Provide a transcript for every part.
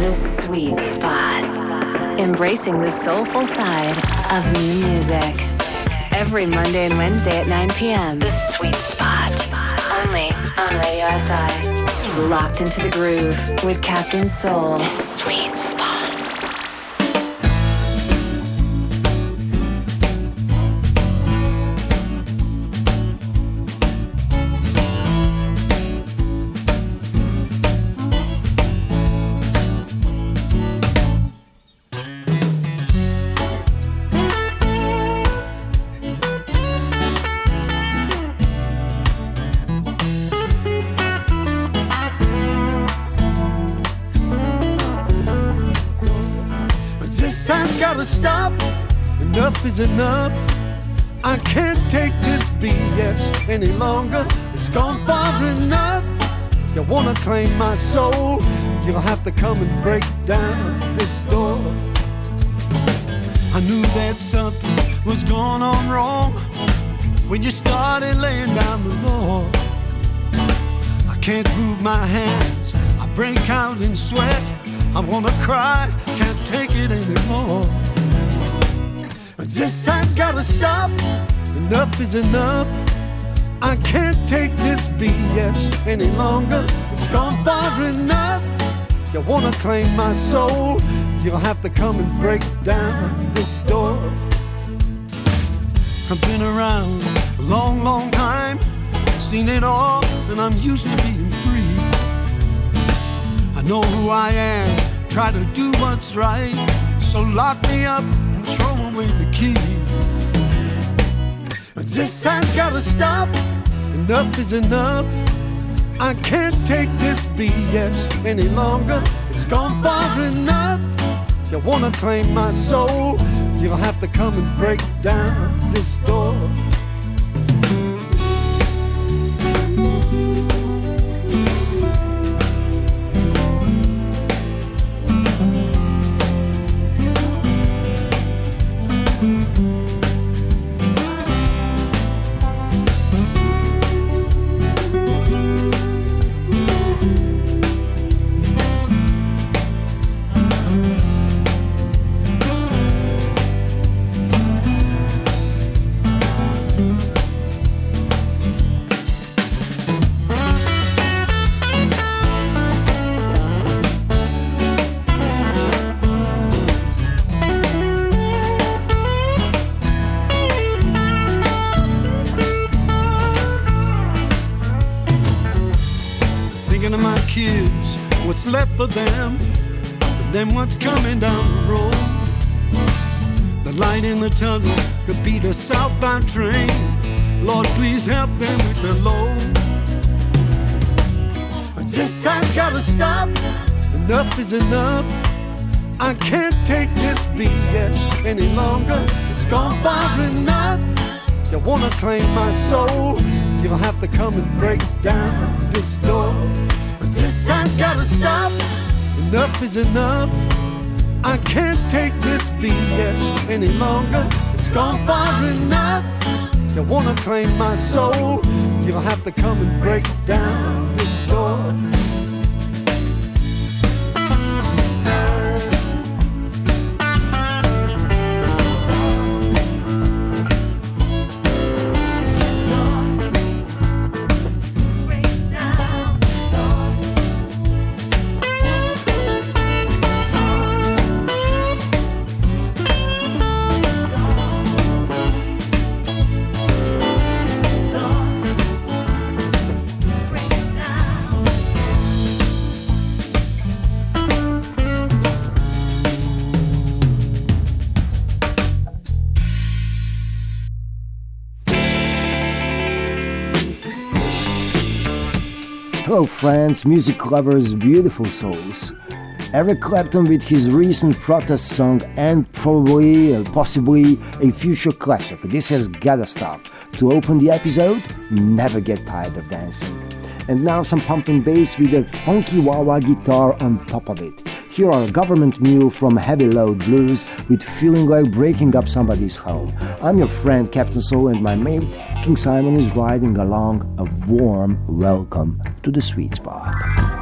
The Sweet Spot. Embracing the soulful side of new music. Every Monday and Wednesday at 9 p.m. The Sweet Spot. Only on Radio SI. Locked into the groove with Captain Soul. The Sweet is enough. I can't take this BS any longer. It's gone far enough. You wanna claim my soul? You'll have to come and break down this door. I knew that something was going on wrong when you started laying down the law. I can't move my hands, I break out in sweat. I wanna cry, can't take it anymore. This has gotta stop. Enough is enough. I can't take this BS any longer. It's gone far enough. You wanna claim my soul? You'll have to come and break down this door. I've been around a long, long time, seen it all, and I'm used to being free. I know who I am, try to do what's right, so lock me up and throw away the key. This has gotta stop. Enough is enough. I can't take this BS any longer. It's gone far enough. You wanna claim my soul? You'll have to come and break down this door. Claim my soul? You'll have to come and break down this door. This has gotta stop. Enough is enough. I can't take this BS any longer. It's gone far enough. You wanna claim my soul? You'll have to come and break down this door. Friends, music lovers, beautiful souls. Eric Clapton with his recent protest song and probably, uh, possibly, a future classic. This has gotta stop. To open the episode, never get tired of dancing. And now some pumping bass with a funky wah wah guitar on top of it. Here are Government Mule from Heavy Load Blues with Feeling Like Breaking Up Somebody's Home. I'm your friend Captain Soul and my mate King Simon is riding along a warm welcome to the sweet spot.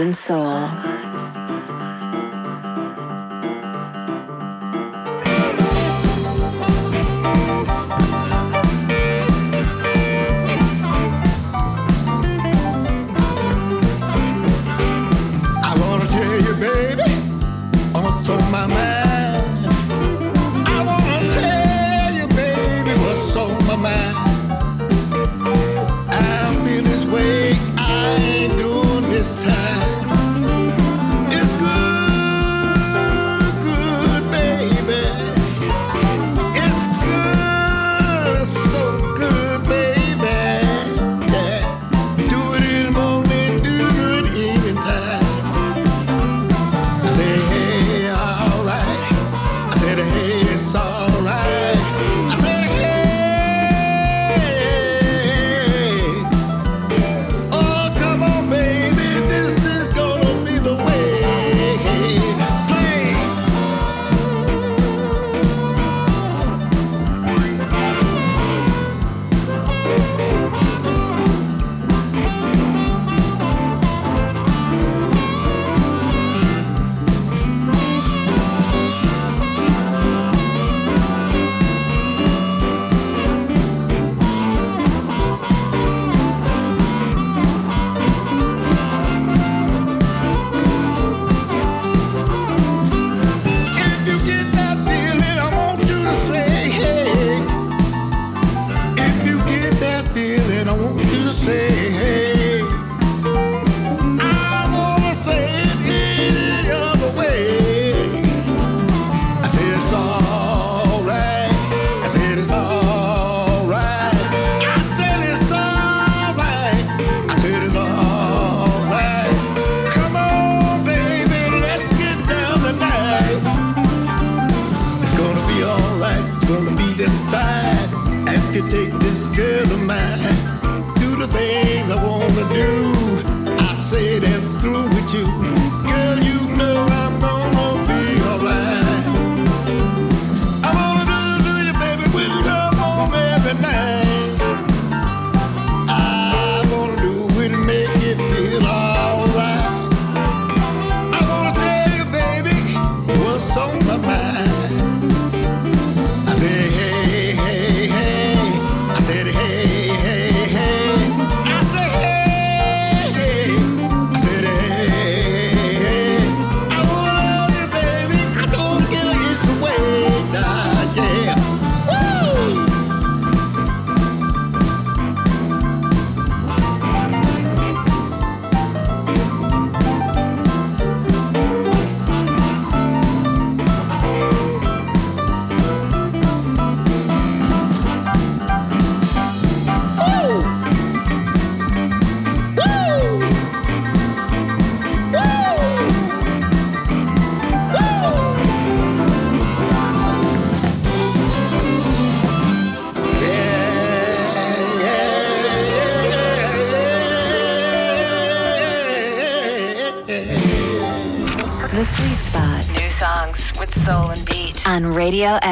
Captain Soul.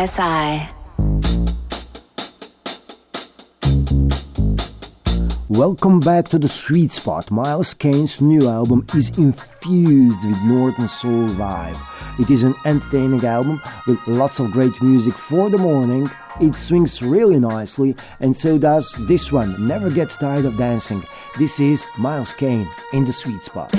SI. Welcome back to the sweet spot. Miles Kane's new album is infused with Northern Soul vibe. It is an entertaining album with lots of great music for the morning. It swings really nicely, and so does this one. Never get tired of dancing. This is Miles Kane in the sweet spot.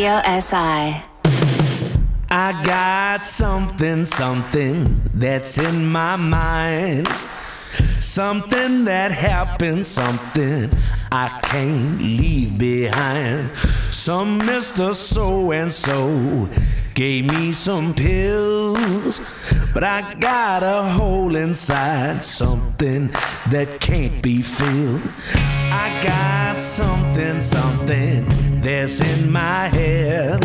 Radio SI. I got something, something that's in my mind. Something that happened, something I can't leave behind. Some Mr. So and so gave me some pills, but I got a hole inside, something that can't be filled. I got something, something that's in my head.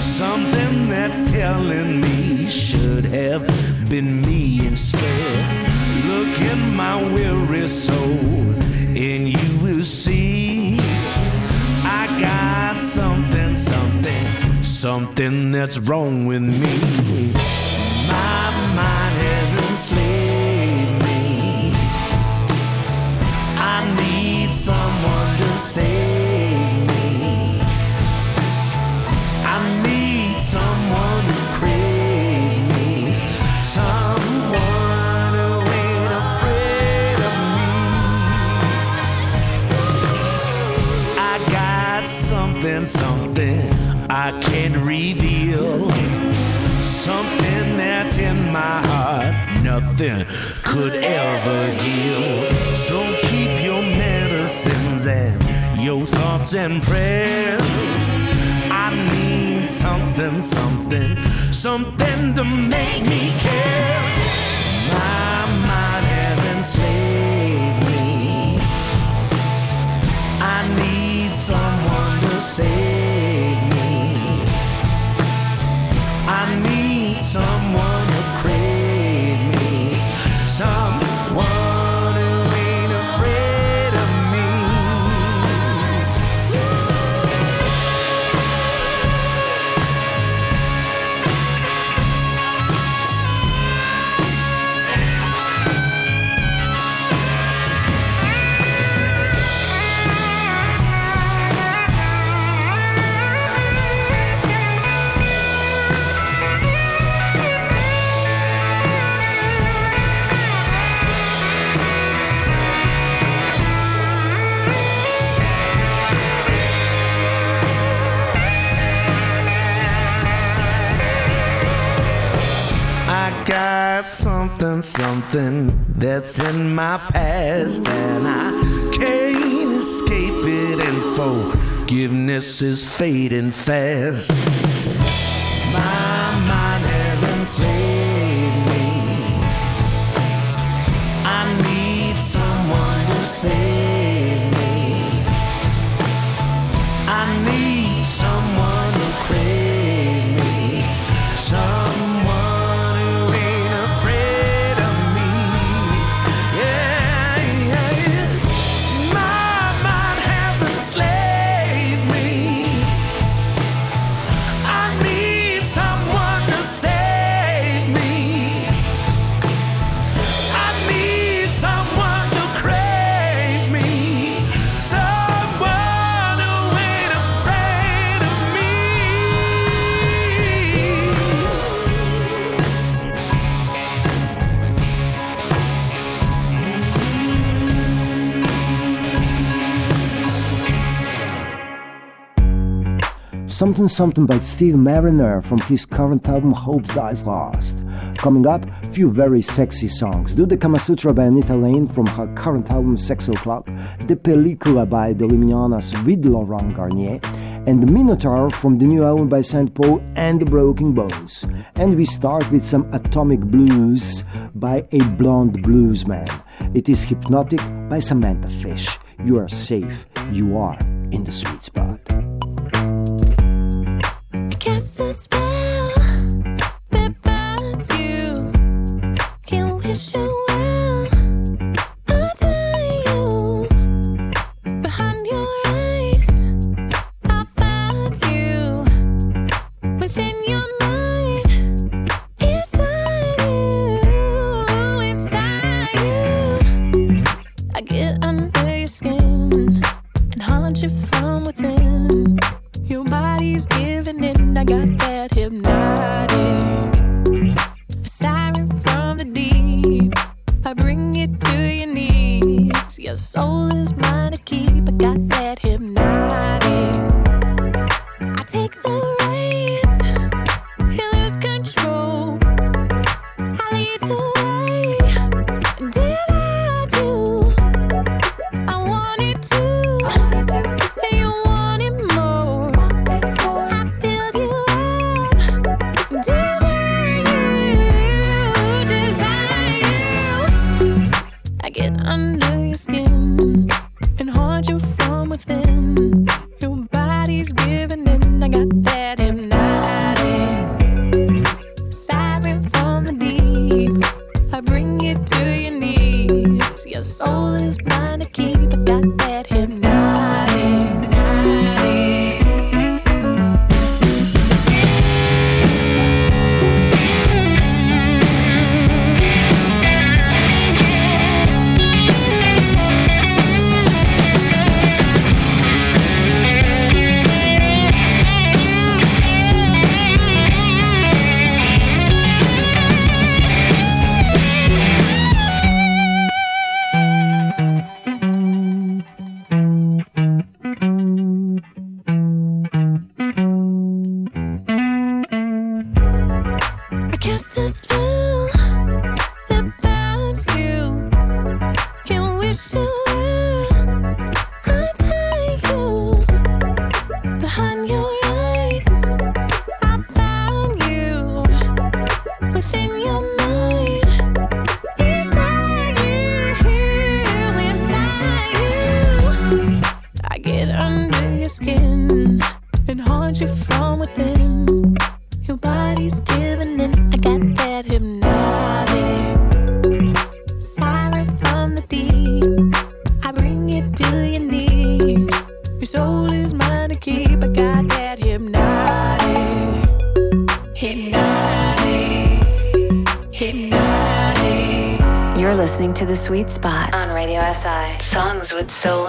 Something that's telling me should have been me instead. Look in my weary soul, and you will see I got something, something, something that's wrong with me. My mind has enslaved could ever heal. So keep your medicines and your thoughts and prayers. I need something, something, something to make me care. My mind has enslaved something, that's in my past, and I can't escape it. And forgiveness is fading fast. My mind has enslaved Something Something by Steve Mariner from his current album Hope Dies Last. Coming up, few very sexy songs. Do the Kama Sutra by Anita Lane from her current album Sex O'Clock, De Pelicula by The with Laurent Garnier, and The Minotaur from the new album by St. Paul and the Broken Bones. And we start with some Atomic Blues by a blonde bluesman. It is Hypnotic by Samantha Fish. You are safe. You are in the sweet spot. Cast a spell that binds you. Can wish you it's so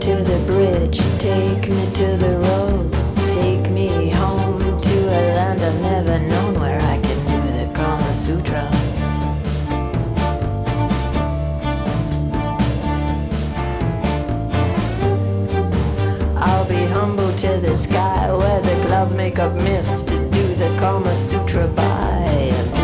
to the bridge, take me to the road, take me home to a land I've never known where I can do the Kama Sutra. I'll be humble to the sky where the clouds make up myths to do the Kama Sutra by.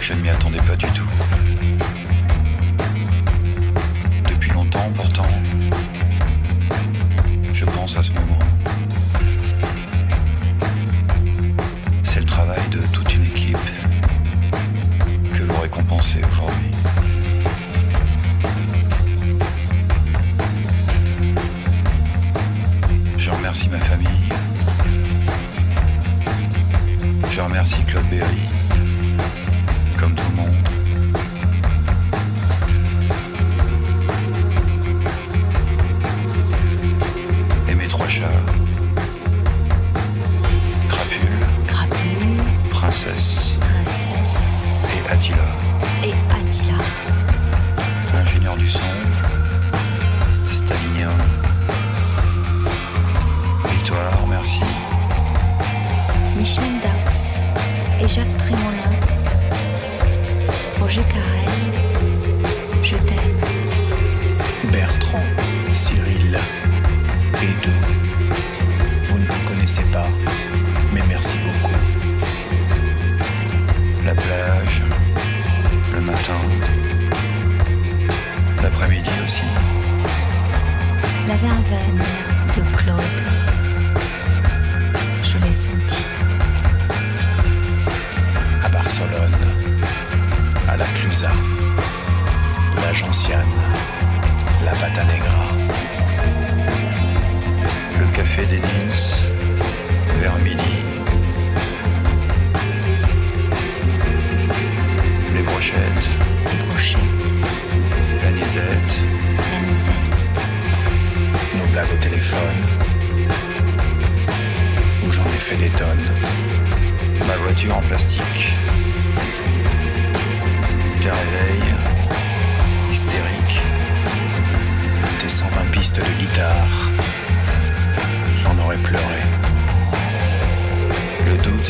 Je ne m'y attends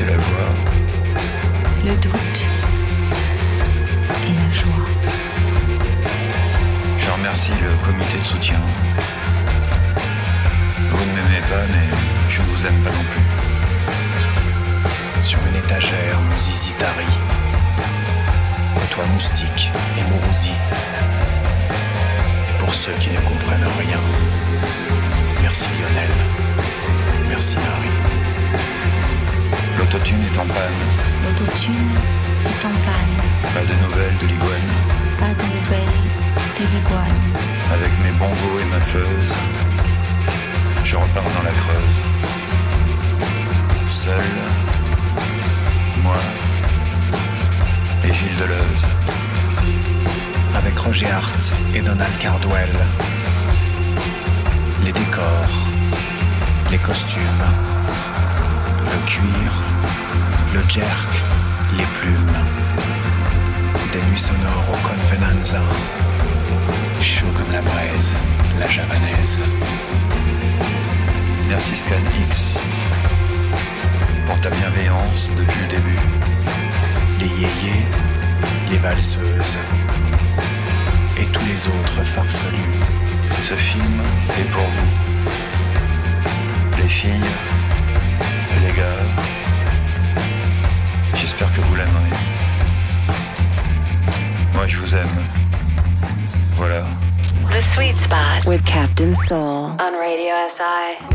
la joie, le doute et la joie. Je remercie le comité de soutien. Vous ne m'aimez pas, mais je ne vous aime pas non plus. Sur une étagère, mon zizi tari. Côtoie moustique et mourousi. Et pour ceux qui ne comprennent rien, merci Lionel. Merci Marie. L'autotune est en panne, L'autotune est en panne. pas de nouvelles de l'iguane. Pas de nouvelles de l'iguane. Avec mes bongos et ma feuse, je repars dans la creuse. Seul, moi et Gilles Deleuze. Avec Roger Hart et Donald Cardwell. Les décors, les costumes, le cuir, le jerk, les plumes. Des nuits sonores au Convenanza. Chaud comme la braise, la javanaise. Merci Scan X pour ta bienveillance depuis le début. les yéyés, les valseuses et tous les autres farfelus. Ce film est pour vous. Les filles, les gars, j'espère que vous l'aimerez. Moi je vous aime. Voilà. The Sweet Spot with Captain Soul on Radio SI.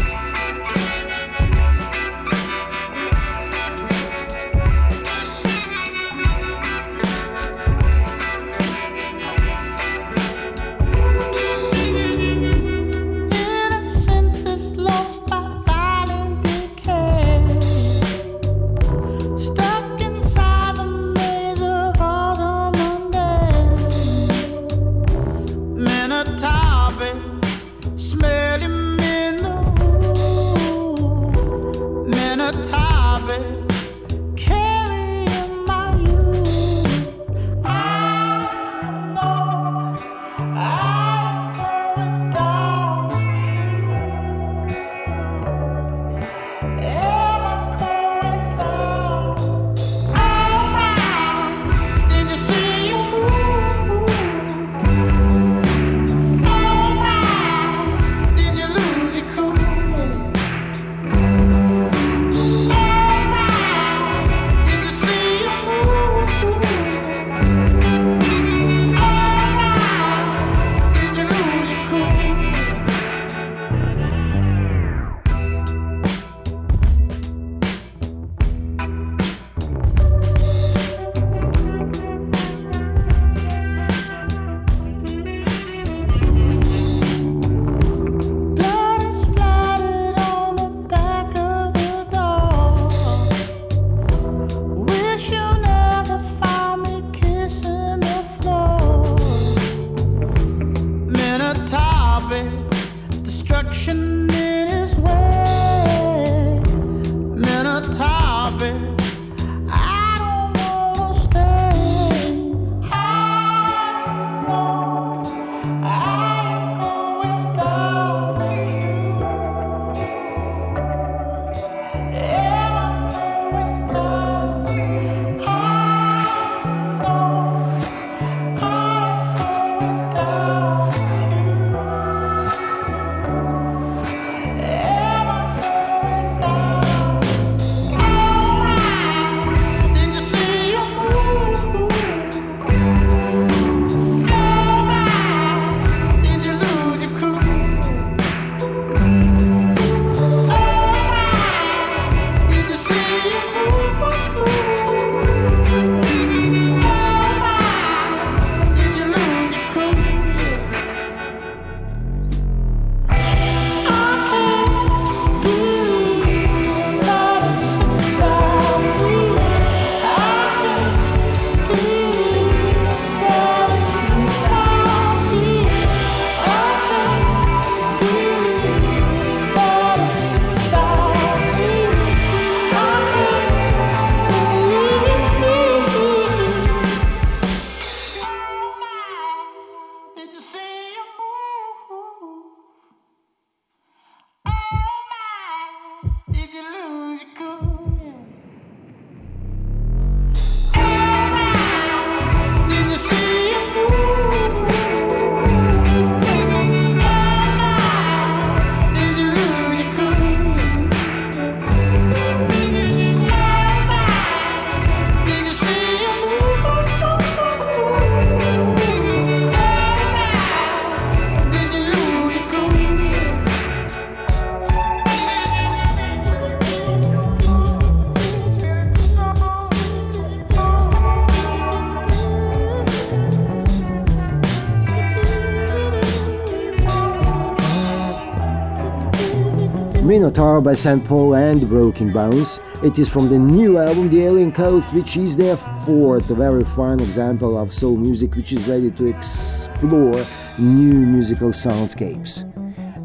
Minotaur by St. Paul and Broken Bones. It is from the new album The Alien Coast, which is their fourth very fine example of soul music which is ready to explore new musical soundscapes.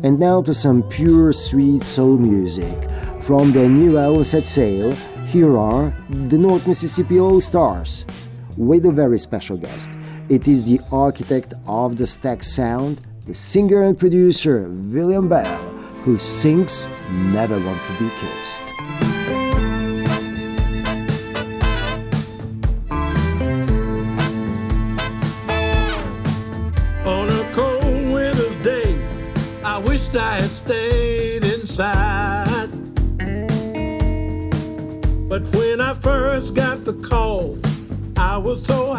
And now to some pure sweet soul music. From their new album Set Sail, here are the North Mississippi All Stars with a very special guest. It is the architect of the Stax Sound, the singer and producer William Bell, who sings Never Want to Be Kissed. On a cold winter's day, I wished I had stayed inside. But when I first got the call, I was so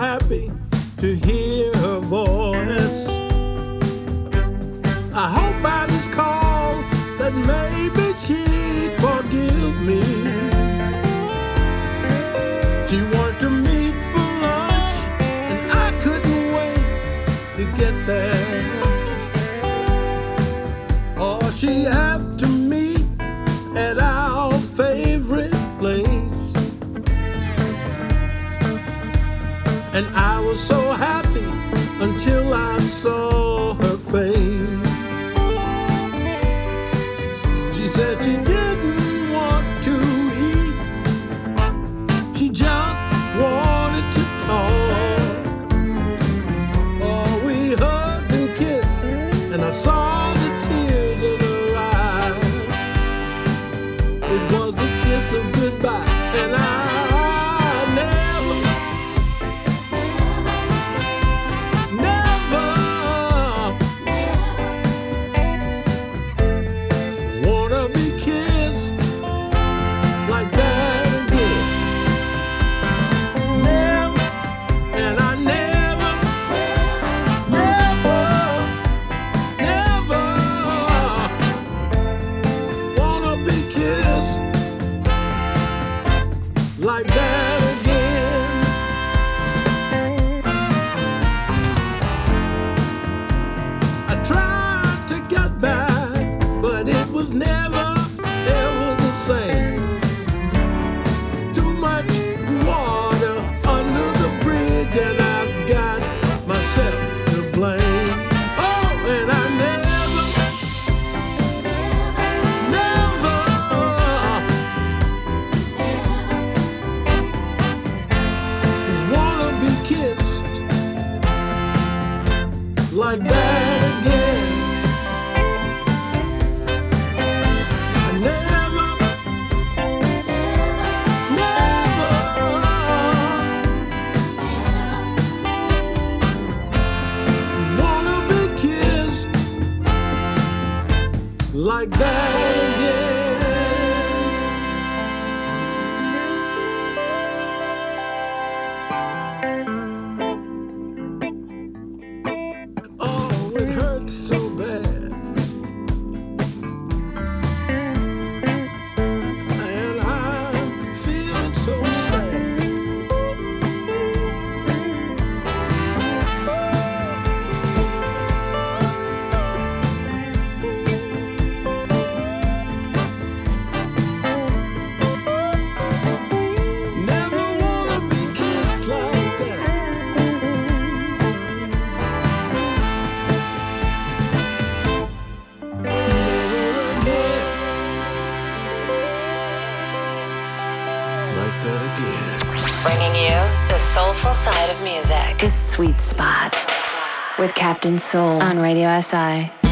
soul on Radio SI.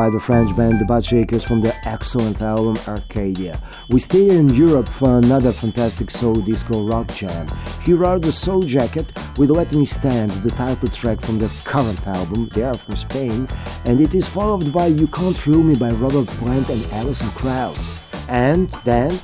by the French band The Butt Shakers from the excellent album Arcadia. We stay in Europe for another fantastic soul disco rock jam. Here are the Soul Jacket with Let Me Stand, the title track from the current album, they are from Spain, and it is followed by You Can't Rule Me by Robert Plant and Alison Krauss. And then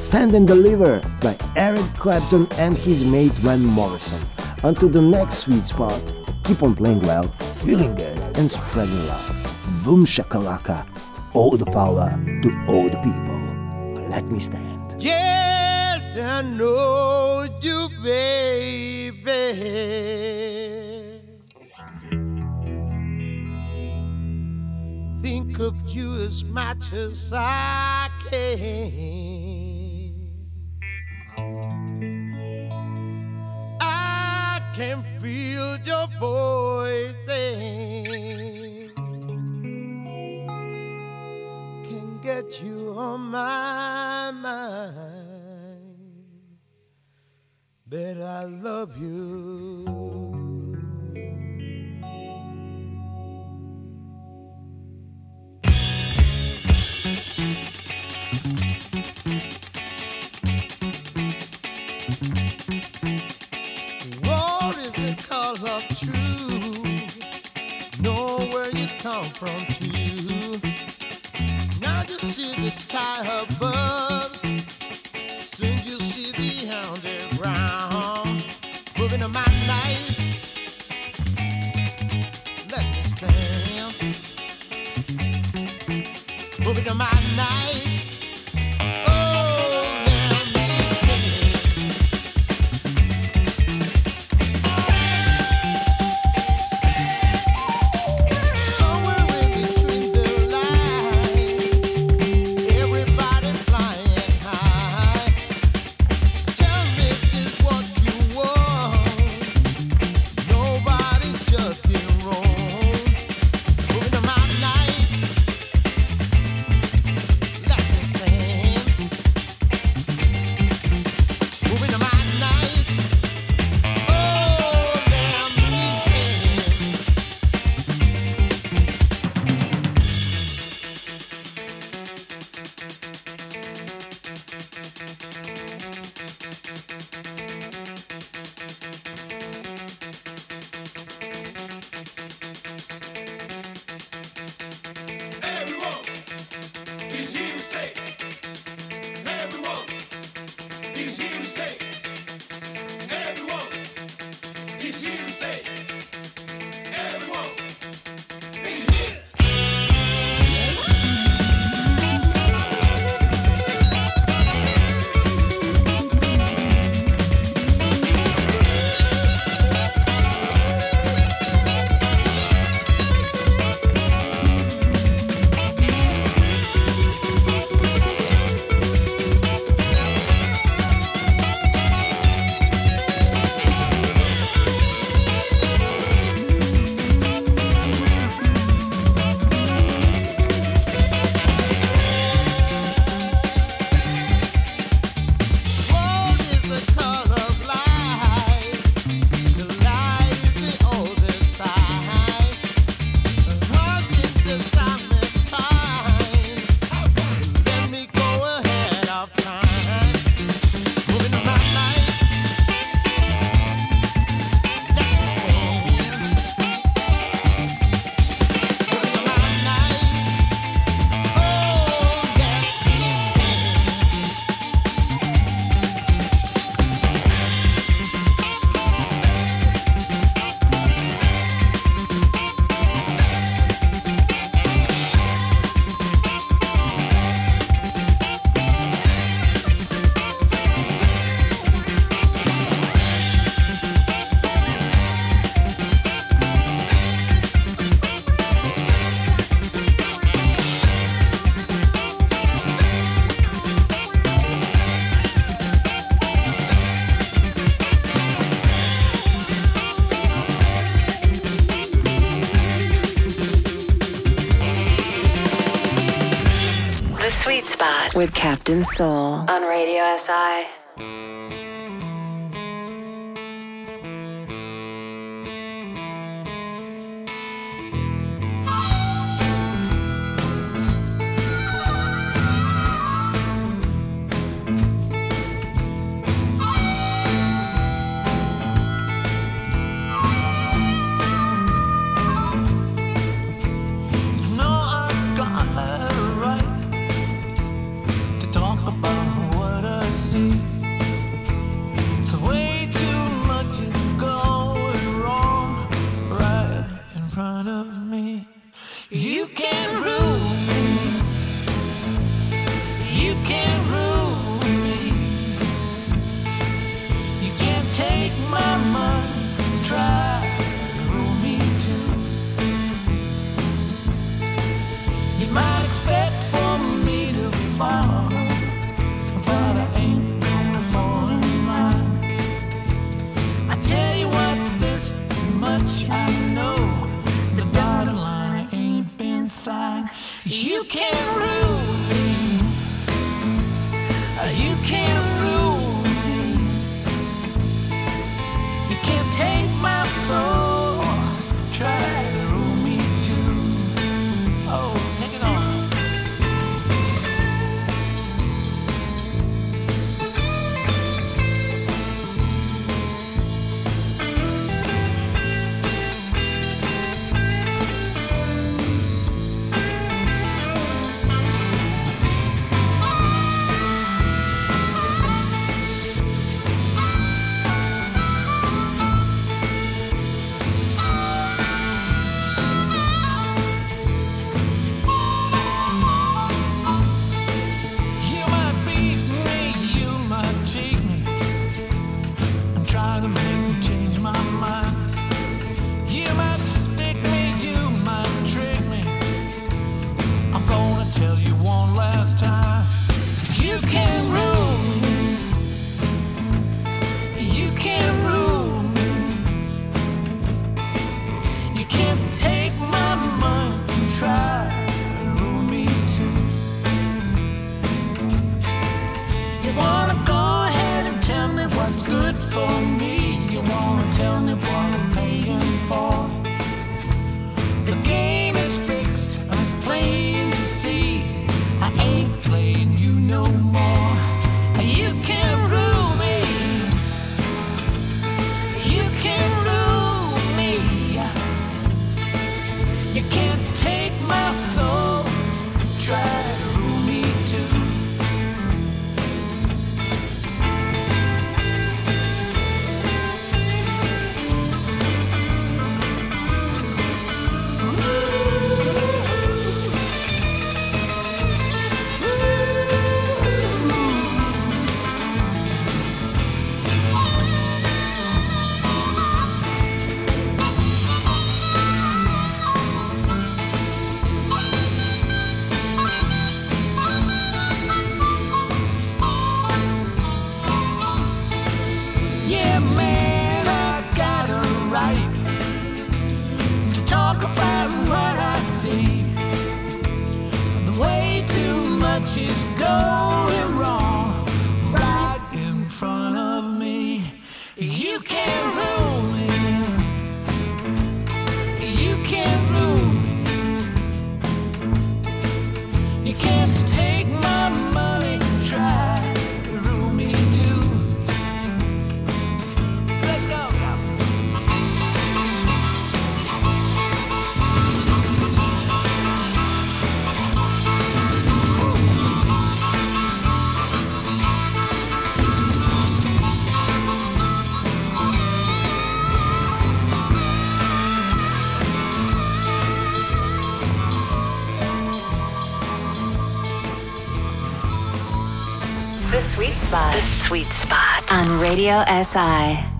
Stand and Deliver by Eric Clapton and his mate Van Morrison. Until the next sweet spot, keep on playing well, feeling good, and spreading love boom shakalaka, all the power to all the people. Let me stand. Yes, I know you, baby. Think of you as much as I can. I can feel your voice. get you on my mind. But I love you. What is the cause of truth? Know where you come from, too to the sky above. Captain Soul on Radio SI. try to be. Radio SI.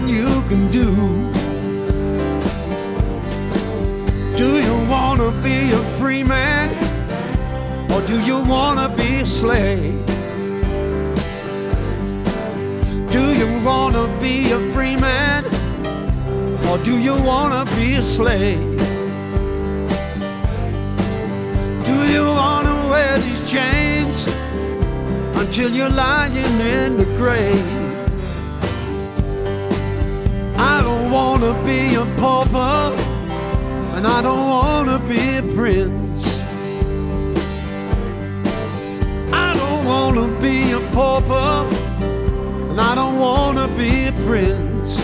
Nothing you can do. Do you wanna be a free man? Or do you wanna be a slave? Do you wanna be a free man? Or do you wanna be a slave? Do you wanna wear these chains until you're lying in the grave? Wanna be a pauper, and I don't wanna be a prince. I don't wanna be a pauper, and I don't wanna be a prince.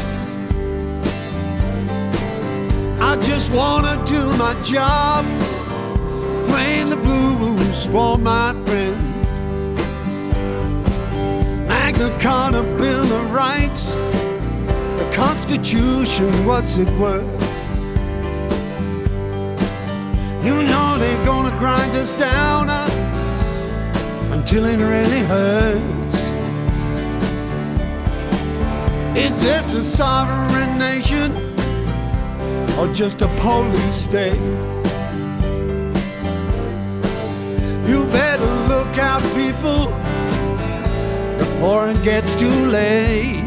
I just wanna do my job, playing the blues for my friends. Magna Carta Bill of Rights, Constitution, what's it worth? You know they're gonna grind us down uh, until it really hurts. Is this a sovereign nation or just a police state? You better look out, people, before it gets too late.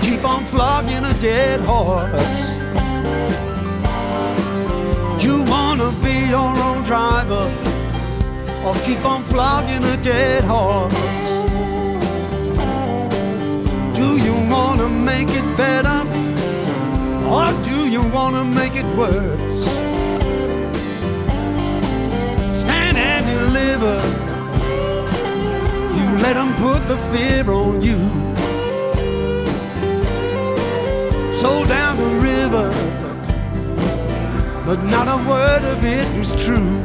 keep on flogging a dead horse. You wanna be your own driver, or keep on flogging a dead horse. Do you wanna make it better, or do you wanna make it worse? Stand and deliver. You let them put the fear on you. So down the river, but not a word of it is true.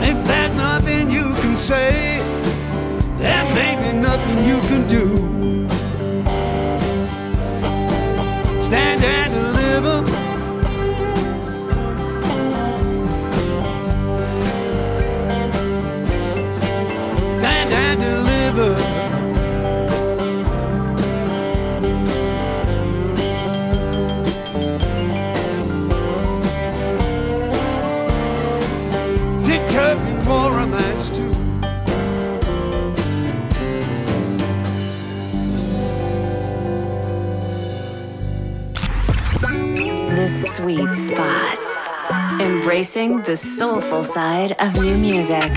If there's nothing you can say, there may be nothing you can do. Stand and deliver. Sweet spot. Embracing the soulful side of new music.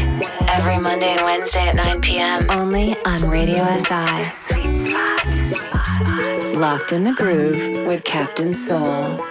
Every Monday and Wednesday at 9 p.m. Only on Radio SI. The sweet spot. Locked in the groove with Captain Soul.